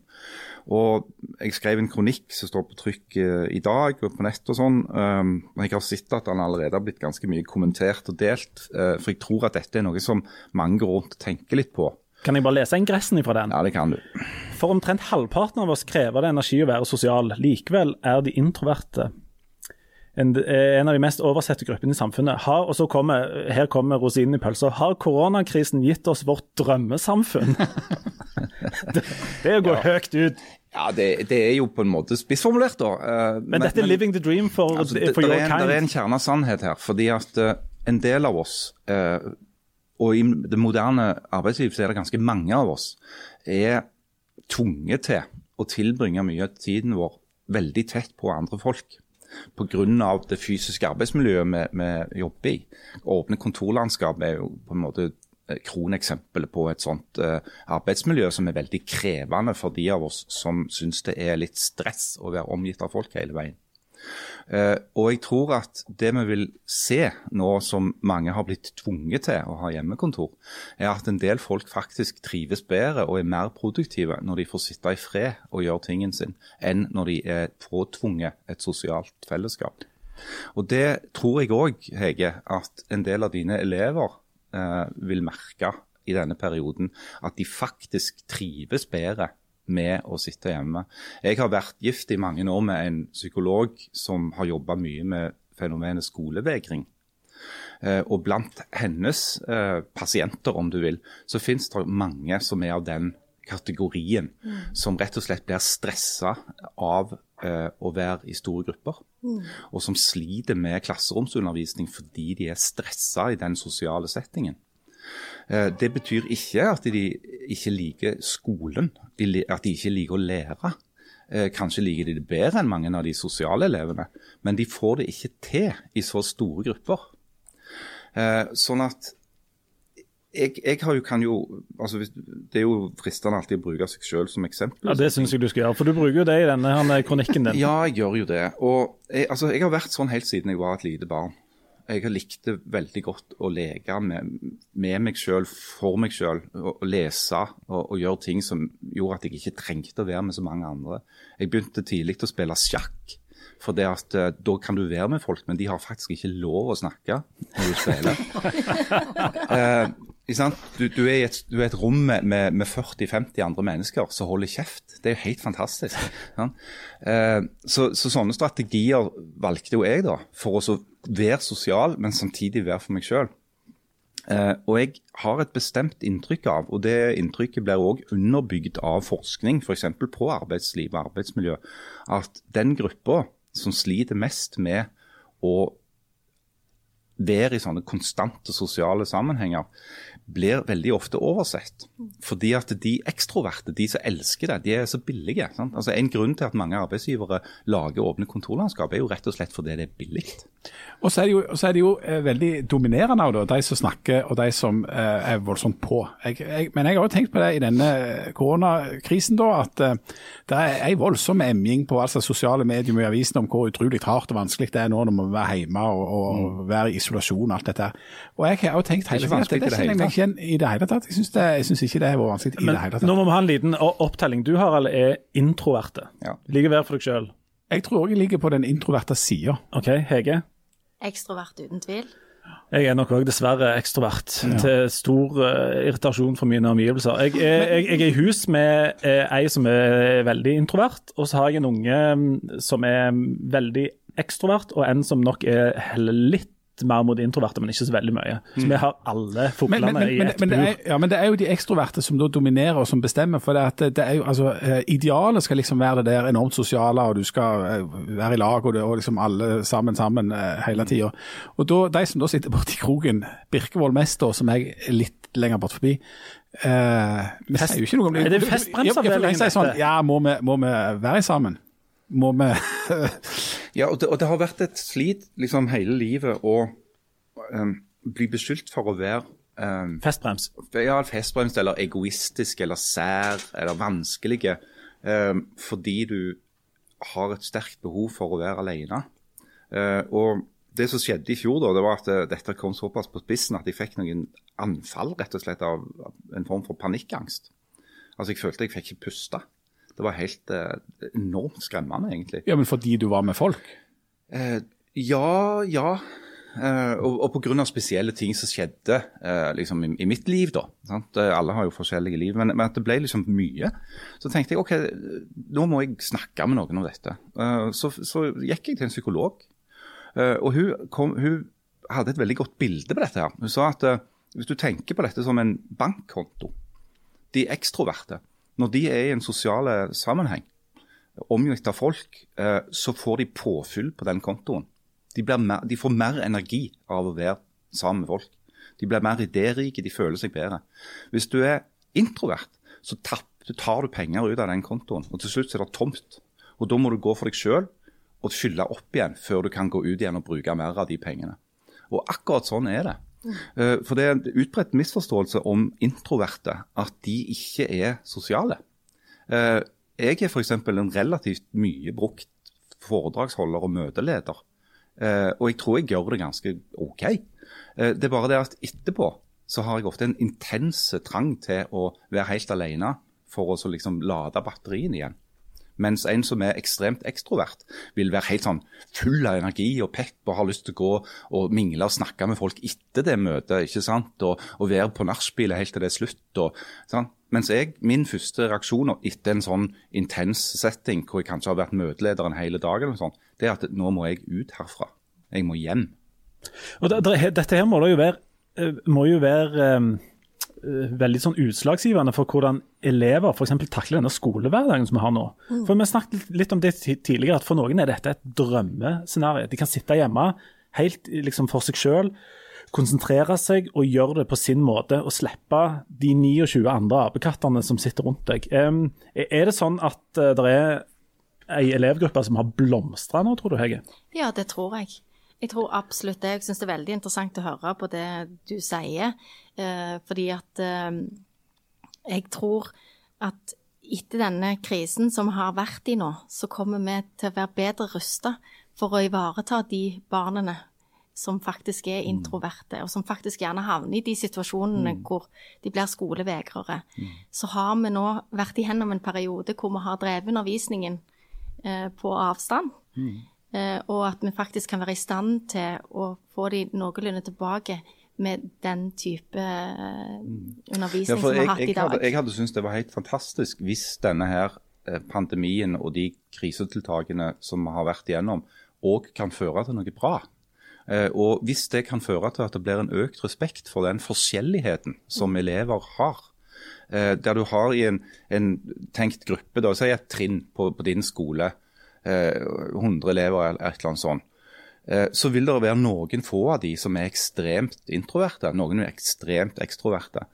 Og Jeg skrev en kronikk som står på trykk eh, i dag og på nett og sånn. Men og Jeg har sett at den allerede har blitt ganske mye kommentert og delt. Uh, for jeg tror at dette er noe som mange går rundt og tenker litt på. Kan jeg bare lese ingressen fra den? Ja, det kan du. For omtrent halvparten av oss krever det energi å være sosial. Likevel er de introverte en, en, av de mest oversette gruppene i samfunnet. Har, og så kommer, Her kommer rosinen i pølsa. Har koronakrisen gitt oss vårt drømmesamfunn? det, det går ja. høyt ut. Ja, det, det, er jo på en måte spissformulert, da. Uh, men, men, dette er living the dream for, altså, det, for your kind. Det er en kjerne av sannhet her. fordi at uh, en del av oss uh, og i det moderne arbeidsliv så er det ganske mange av oss, er tvunget til å tilbringe mye av tiden vår veldig tett på andre folk. Pga. det fysiske arbeidsmiljøet vi, jobber i. Åpne kontorlandskap er jo på en måte eh, kroneksempelet på et sånt uh, arbeidsmiljø som er veldig krevende for de av oss som syns det er litt stress å være omgitt av folk hele veien. Uh, og jeg tror at det vi vil se nå som mange har blitt tvunget til å ha hjemmekontor, er at en del folk faktisk trives bedre og er mer produktive når de får sitte i fred og gjøre tingen sin, enn når de er påtvunget et sosialt fellesskap. Og det tror jeg òg, Hege, at en del av dine elever vil merke i denne perioden. At de faktisk trives bedre med å sitte hjemme. Jeg har vært gift i mange år med en psykolog som har jobba mye med fenomenet skolevegring. Eh, og blant hennes eh, pasienter, om du vil, så finnes det mange som er av den kategorien. Mm. Som rett og slett blir stressa av eh, å være i store grupper. Mm. Og som sliter med klasseromsundervisning fordi de er stressa i den sosiale settingen. Eh, det betyr ikke at de ikke liker skolen, at de ikke liker å lære. Eh, kanskje liker de det bedre enn mange av de sosiale elevene, men de får det ikke til i så store grupper. Eh, sånn at jeg, jeg jo, kan jo altså Det er jo fristende alltid å bruke seg selv som eksempel. Ja, Det syns jeg du skal gjøre, for du bruker jo det i denne kronikken din. ja, jeg gjør jo det. Og jeg, altså, jeg har vært sånn helt siden jeg var et lite barn jeg har likt det veldig godt å leke med, med meg sjøl, for meg sjøl. Og, lese og, og, gjøre ting som gjorde at jeg ikke trengte å være med så mange andre. Jeg begynte tidlig å spille sjakk. For det at uh, Da kan du være med folk, men de har faktisk ikke lov å snakke når du spiller. uh, du, du, er et, du, er i et, rom med, med 40-50 andre mennesker som holder kjeft. Det er jo helt fantastisk. Uh, så, så, sånne strategier valgte jo jeg da, for å være sosial, men samtidig være for meg sjøl. Uh, og jeg har et bestemt inntrykk av, og det inntrykket blir òg underbygd av forskning, f.eks. For på arbeidsliv og arbeidsmiljø, at den gruppa som sliter mest med å være i sånne konstante sosiale sammenhenger, blir veldig ofte oversett. Fordi at de ekstroverte, de som elsker det, de er så billige. Altså En grunn til at mange arbeidsgivere lager åpne kontorlandskap, er jo rett og slett fordi det er billig. Og så er det jo, er det jo eh, veldig dominerende av de som snakker og de som eh, er voldsomt på. Jeg, jeg, men jeg har jo tenkt på det i denne koronakrisen, da, at eh, det er en voldsom emjing på altså, sosiale medier og avisene om hvor utrolig hardt og vanskelig det er nå når vi må være hjemme og, og, og mm. være i isolasjon og alt dette. Og jeg har jo tenkt hele tiden at det, det kjenner jeg meg ikke i det hele tatt. Jeg syns, det, jeg syns ikke det har vært vanskelig i Men, det hele tatt. Nå må vi ha en liten opptelling. Du Harald er introverte. Ja. Ligger hver for deg sjøl. Jeg tror jeg ligger på den introverte sida. OK, Hege? Ekstrovert uten tvil. Jeg er nok òg dessverre ekstrovert, ja. til stor uh, irritasjon for mine omgivelser. Jeg er, jeg, jeg er i hus med uh, ei som er veldig introvert, og så har jeg en unge um, som er veldig ekstrovert, og en som nok er heller litt mer mot introverte, men ikke så veldig mye. Så vi har alle fuglene i ett bur. Ja, men det er jo de ekstroverte som da dominerer og som bestemmer. For det, at det er jo, altså, eh, Idealet skal liksom være det der enormt sosiale, og du skal eh, være i lag og, det, og liksom alle sammen sammen eh, hele tida. Og da, de som da sitter borti kroken, Birkevold mest, da, som jeg er litt lenger bort forbi, Uh, vi sier jo ikke noe om det. Er det festbremsavdelingen? Ja, sånn, ja må, vi, må vi være sammen? må vi Ja, og det, og det, har vært et slit liksom hele livet å um, bli beskyldt for å være um, Festbrems? Ja, festbrems eller egoistisk eller sær eller vanskelige. um, fordi du har et sterkt behov for å være alene. Uh, og det som skjedde i fjor, da, det var at uh, dette kom såpass på spissen at jeg fikk noen anfall rett og slett av en form for panikkangst. Altså Jeg følte jeg fikk ikke puste. Det var helt eh, enormt skremmende, egentlig. Ja, Men fordi du var med folk? Eh, ja, ja. Uh, og, og pga. spesielle ting som skjedde uh, liksom i, i, mitt liv. da, sant? Eh, alle har jo forskjellige liv, men, men, at det ble liksom mye. Så tenkte jeg ok, nå må jeg snakke med noen om dette. Uh, så, så, gikk jeg til en psykolog, og hun, kom, hun, hadde et veldig godt bilde på dette. her. Hun sa at hvis du tenker på dette som en bankkonto, de ekstroverte, når de er i en sosial sammenheng, omgitt av folk, så får de påfyll på den kontoen. De, mer, de, får mer energi av å være sammen med folk. De blir mer idérike, de føler seg bedre. Hvis du er introvert, så tar du penger ut av den kontoen, og til slutt er det tomt. Og Da må du gå for deg sjøl og fylle opp igjen før du kan gå ut igjen og bruke mer av de pengene. Og akkurat sånn er det. Eh, for det er en utbredt misforståelse om introverte, at de ikke er sosiale. Eh, jeg er f.eks. en relativt mye brukt foredragsholder og møteleder. Uh, og jeg tror jeg gjør det ganske OK. Det er bare det at etterpå så har jeg ofte en intense trang til å være helt alene for å liksom lade batterien igjen. Mens en som er ekstremt ekstrovert, vil være helt sånn full av energi og pepp og har lyst til å gå og mingle og snakke med folk etter det møtet. ikke sant? Og, og være på nachspielet helt til det er slutt. Og, sant? Mens jeg, min første reaksjon etter en sånn intens setting, hvor jeg kanskje har vært møteleder en hel dag, eller sånt, det er at nå må jeg ut herfra. Jeg må hjem. Og det, det, Dette her må, det jo være, eh, må jo være um, veldig sånn utslagsgivende for hvordan elever f.eks. takler denne skolehverdagen som vi har nå. Mm. For Vi snakket litt om det tidligere, at for noen er dette et drømmescenario. De kan sitte hjemme helt liksom for seg selv, konsentrere seg og gjøre det på sin måte. Og slippe de 29 andre apekattene som sitter rundt deg. Um, er det sånn at uh, det er ei elevgruppe som har blomstra nå, tror du Hege? Ja, det tror jeg. Jeg tror absolutt det. Jeg syns det er veldig interessant å høre på det du sier. Eh, fordi at eh, jeg tror at etter denne krisen som vi har vært i nå, så kommer vi til å være bedre rusta for å ivareta de barna som faktisk er mm. introverte, og som faktisk gjerne havner i de situasjonene mm. hvor de blir skolevegrere. Mm. Så har vi nå vært igjennom en periode hvor vi har drevet undervisningen eh, på avstand. Mm. Eh, og at vi faktisk kan være i stand til å få de noenlunde tilbake med den type eh, undervisning ja, som vi har hatt i dag. Hadde, jeg hadde syntes det var helt fantastisk hvis denne her eh, pandemien og de krisetiltakene som vi har vært igjennom, òg kan føre til noe bra. Og hvis det kan føre til at det blir en økt respekt for den forskjelligheten som elever har, der du har i en, en tenkt gruppe, da, si et trinn på, på din skole, 100 eh, elever eller et eller annet sånt, eh, så vil det være noen få av de som er ekstremt introverte, noen er ekstremt ekstroverte.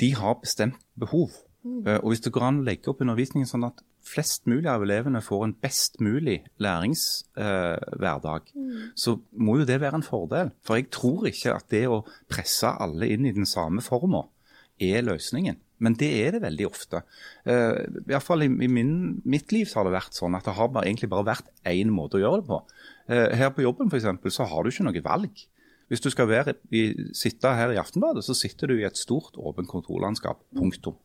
De har bestemt behov. Mm. Eh, og Hvis det går an å legge opp undervisningen sånn at flest mulig av elevene får en best mulig læringshverdag, mm. så må jo det være en fordel. For jeg tror ikke at det å presse alle inn i den samme forma er løsningen. Men det er det veldig ofte. Uh, i hvert fall i, i min, mitt liv har det vært sånn at det har bare, egentlig bare vært én måte å gjøre det på. Uh, her på jobben for eksempel, så har du ikke noe valg. Hvis du skal være, i, sitte her i Aftenbadet, så sitter du i et stort, åpent kontorlandskap. Punktum.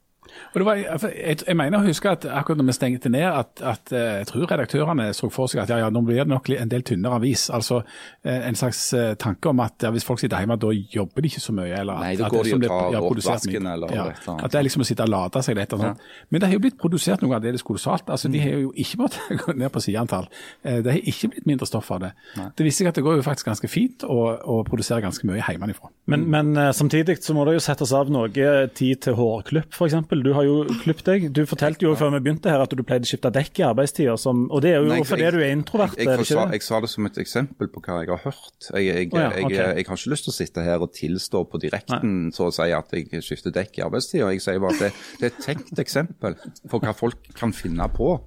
Og var, altså, jeg, jeg, mener å huske at akkurat når vi stengte ned, at, at eh, jeg tror redaktørene så for seg at ja, ja, nå blir det nok en del tynnere avis. Altså eh, en slags uh, tanke om at ja, hvis folk sitter hjemme, da jobber de ikke så mye. Eller Nei, da går de og tar ja, oppvasken eller ja, et At det er liksom å sitte og lade seg litt. Ja. Men det har jo blitt produsert noe av det det kolossalt. Altså, mm. De har jo ikke måttet gå ned på sideantall. Det har ikke blitt mindre stoff av det. Nei. Det viser seg at det går jo faktisk ganske fint å, å produsere ganske mye hjemmefra. Men, men uh, samtidig så må det jo settes av noe tid til hårklipp, f.eks. Du har jo klippet deg. Du fortalte jo før vi begynte her at du pleide å skifte dekk i arbeidstider. Og det er jo Nei, jeg, fordi du er introvert. Jeg, jeg, sa, jeg, sa, det som et eksempel på hva jeg har hørt. Jeg, oh, ja, okay. jeg, har ikke lyst til å sitte her og tilstå på direkten så å si at jeg skifter dekk i arbeidstida. Jeg sier bare at det, det, er et tenkt eksempel for hva folk kan finne på.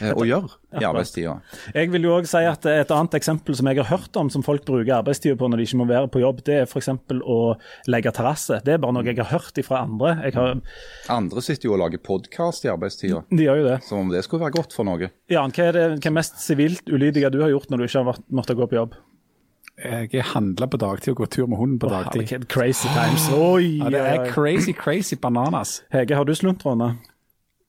Eh, å gjøre i arbeidstida. Jeg vil jo også si at Et annet eksempel som jeg har hørt om som folk bruker arbeidstida på når de ikke må være på jobb, det er f.eks. å legge terrasse. Det er bare noe jeg har hørt fra andre. Har... Andre sitter jo og lager podkast i arbeidstida. De gjør jo det. Som om det skulle være godt for noe. Jan, hva er det hva er mest sivilt ulydige du har gjort når du ikke har måttet gå på jobb? Jeg handler på dagtid og går tur med hunden på dagtid. Oh, crazy times. Oi, ja, det er crazy, crazy bananas. Hege, har du sluntrende?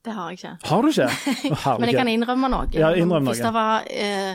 Det har jeg ikke. Har du ikke? Oh, Men jeg kan innrømme noe. Ja, innrømme noe. Hvis det var, eh,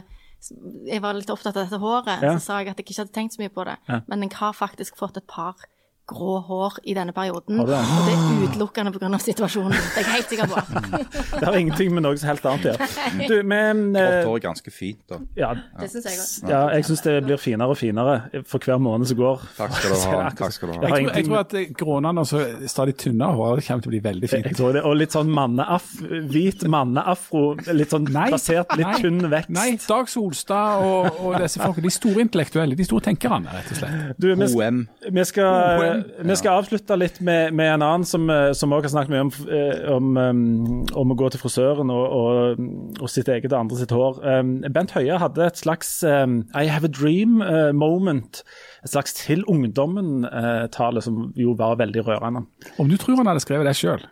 jeg var litt opptatt av dette håret, ja. så sa jeg at jeg ikke hadde tenkt så mye på det. Ja. Men jeg har faktisk fått et par grå hår i denne perioden. Og det er utelukkende pga. situasjonen. Det er jeg helt sikker på. det har ingenting med noe som helt annet å gjøre. Du, men Grått hår er ganske fint, da. Ja, det syns jeg òg. Ja, jeg syns det blir finere og finere for hver måned som går. Takk skal du ha. Takk skal du ha. Jeg, tror, jeg tror at grånene og stadig tynnere hår kommer til å bli veldig fint. Jeg tror det, Og litt sånn manneaf, hvit manneafro, litt sånn nei, basert, litt nei, tynn vekst. Nei, Dag Solstad og, og disse folkene, de store intellektuelle, de store tenkerne, rett og slett. Du, vi, vi skal vi skal avslutte litt med, med en annen som, eh, som har snakket mye om, eh, om, om, å gå til frisøren og, og, og, sitt eget og andre sitt hår. Bent Høie hadde et slags um, I have a dream moment. Et slags til ungdommen-tale, som jo var veldig rørende. Om du tror han hadde skrevet det sjøl?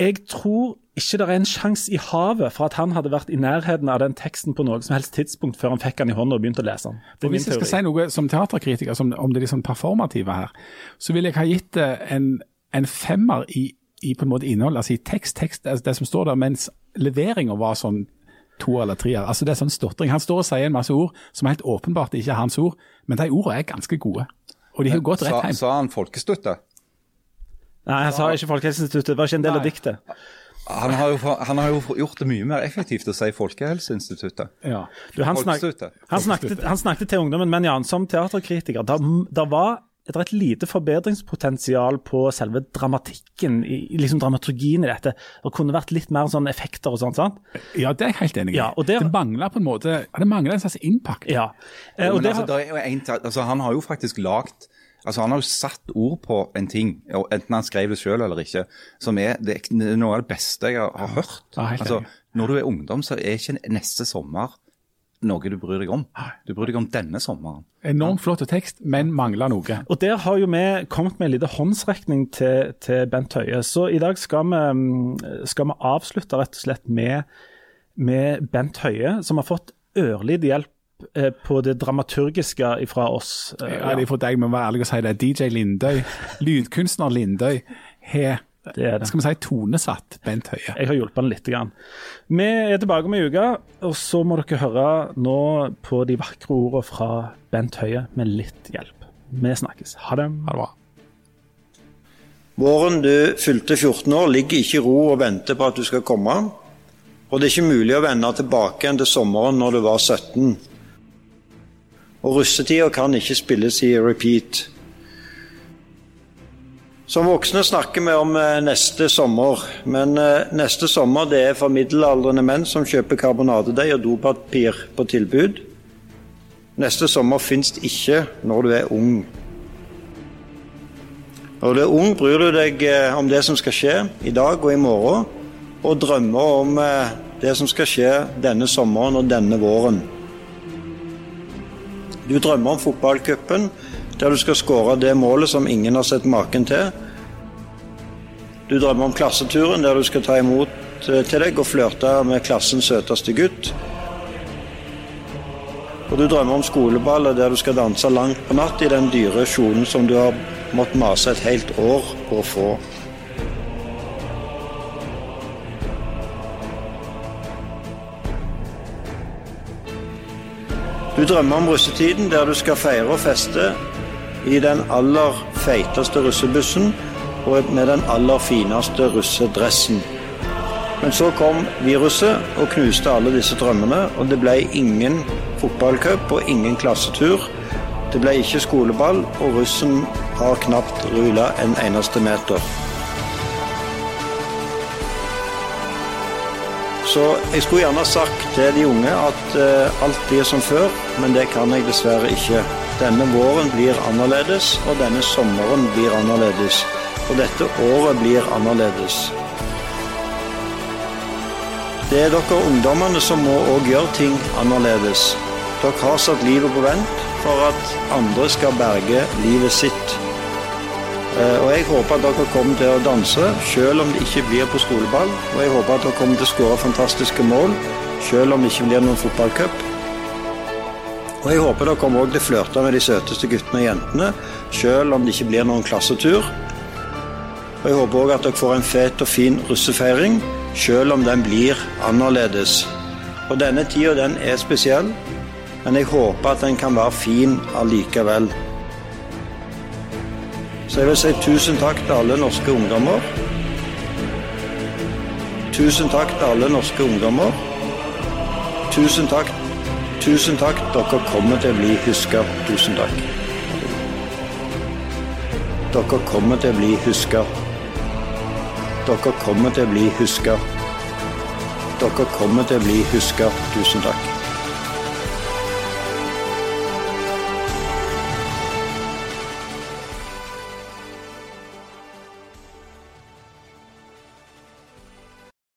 Jeg tror ikke det er en sjanse i havet for at han hadde vært i nærheten av den teksten på noe som helst tidspunkt før han fikk den i hånda og begynte å lese den. Hvis jeg skal si noe som teaterkritiker som, om det liksom performative her, så vil jeg ha gitt det en, en femmer i, i, på en måte innhold, altså i tekst, tekst, altså det som står der, mens leveringa var sånn to eller tre. Altså det er sånn stotring. Han står og sier en masse ord som helt åpenbart ikke er hans ord, men de ordene er ganske gode. Og de har gått rett hjem. Sa han folkestøtte? Nei, han sa ikke Folkehelseinstituttet. Det var ikke en del av diktet. Han har, jo, han har, jo, gjort det mye mer effektivt å si Folkehelseinstituttet. Ja. Du, han, snak, han, snakket, han, snakket, til ungdommen, men Jan, som teaterkritiker, det var et, rett lite forbedringspotensial på selve dramatikken, i, liksom dramaturgien i dette. Det kunne vært litt mer sånn effekter og sånt, sant? Ja, det er jeg helt enig i. Ja, det, det mangler på en måte det mangler en slags innpakning. Ja. Eh, men, altså, en, altså, han har jo faktisk lagd Altså Han har jo satt ord på en ting, enten han skrev det selv eller ikke, som er, det er noe av det beste jeg har, hørt. Altså, når du er ungdom, så er ikke neste sommer noe du bryr deg om. Du bryr deg om denne sommeren. Enormt flott tekst, men mangler noe. Og Der har jo vi kommet med en liten håndsrekning til, til, Bent Høie. Så i dag skal vi, mm, skal vi avslutte rett og slett med, med Bent Høie, som har fått ørlite hjelp på det dramaturgiske fra oss. Eh, ja, det er for deg, men vær ærlig og si det. DJ Lindøy, lydkunstner Lindøy, har det er det. Skal vi si tonesatt Bent Høie. Jeg har hjulpet han litt. Grann. Vi er tilbake om en uke, og så må dere høre nå på de vakre ordene fra Bent Høie med litt hjelp. Vi snakkes. Ha det. Ha det bra. Våren du fylte 14 år, ligger ikke i ro og venter på at du skal komme. Og det er ikke mulig å vende tilbake igjen til sommeren når du var 17. Og russetida kan ikke spilles i repeat. Som voksne snakker vi om eh, neste sommer, men eh, neste sommer det er for middelaldrende menn som kjøper karbonadedeig og dopapir på tilbud. Neste sommer fins ikke når du er ung. Når du er ung, bryr du deg eh, om det som skal skje i dag og i morgen, og drømmer om det som skal skje denne sommeren og denne våren. Du drømmer om fotballcupen, der du skal skåre det målet som ingen har sett maken til. Du drømmer om klasseturen, der du skal ta imot eh, til deg og flørte med klassens søteste gutt. Og du drømmer om skoleballet der du skal danse langt på natt i den dyre kjolen som du har måttet mase et helt år på å få. Du drømmer om russetiden der du skal feire og feste i den aller feiteste russebussen og med den aller fineste russedressen. Men så kom viruset og knuste alle disse drømmene, og det ble ingen fotballcup og ingen klassetur. Det ble ikke skoleball, og russen har knapt rulla en eneste meter. Så jeg skulle gjerne sagt til de unge at uh, alt blir som før, men det kan jeg dessverre ikke. Denne våren blir annerledes, og denne sommeren blir annerledes. Og dette året blir annerledes. Det er dere ungdommene som må òg gjøre ting annerledes. Dere har satt livet på vent for at andre skal berge livet sitt. Eh, og Jeg håper at dere kommer til å danse, selv om det ikke blir på skoleball. Og jeg håper at dere kommer til å skåre fantastiske mål, selv om det ikke blir noen fotballcup. Og jeg håper dere kommer også til å flørte med de søteste guttene og jentene, selv om det ikke blir noen klassetur. Og jeg håper òg at dere får en fet og fin russefeiring, selv om den blir annerledes. Og denne tida, den er spesiell, men jeg håper at den kan være fin allikevel. Så jeg vil si tusen takk til alle norske ungdommer. Tusen takk til alle norske ungdommer. Tusen takk. Tusen takk. Dere kommer til å bli huska. Tusen takk. Dere kommer til å bli huska. Dere kommer til å bli huska. Dere kommer til å bli huska. Tusen takk.